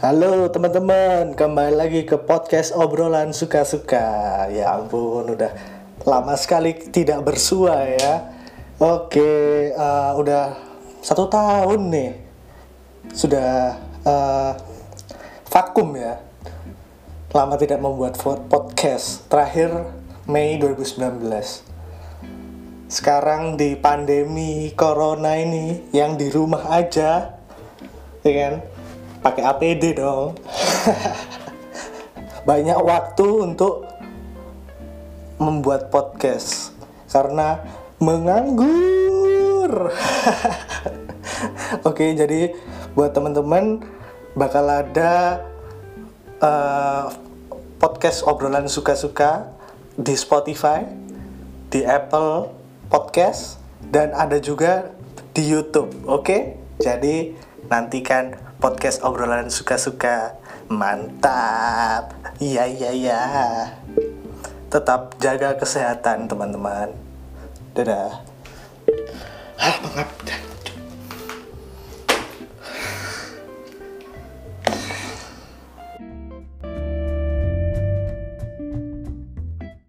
Halo teman-teman, kembali lagi ke podcast obrolan suka-suka. Ya ampun, udah lama sekali tidak bersua ya. Oke, uh, udah satu tahun nih, sudah uh, vakum ya. Lama tidak membuat podcast. Terakhir Mei 2019. Sekarang di pandemi corona ini yang di rumah aja, ya kan? Pakai APD dong. Banyak waktu untuk membuat podcast karena menganggur. Oke jadi buat teman-teman bakal ada uh, podcast obrolan suka-suka di Spotify di Apple Podcast dan ada juga di YouTube oke jadi nantikan podcast obrolan suka-suka. Mantap. Iya iya iya. Tetap jaga kesehatan teman-teman. Dadah. Ah mengap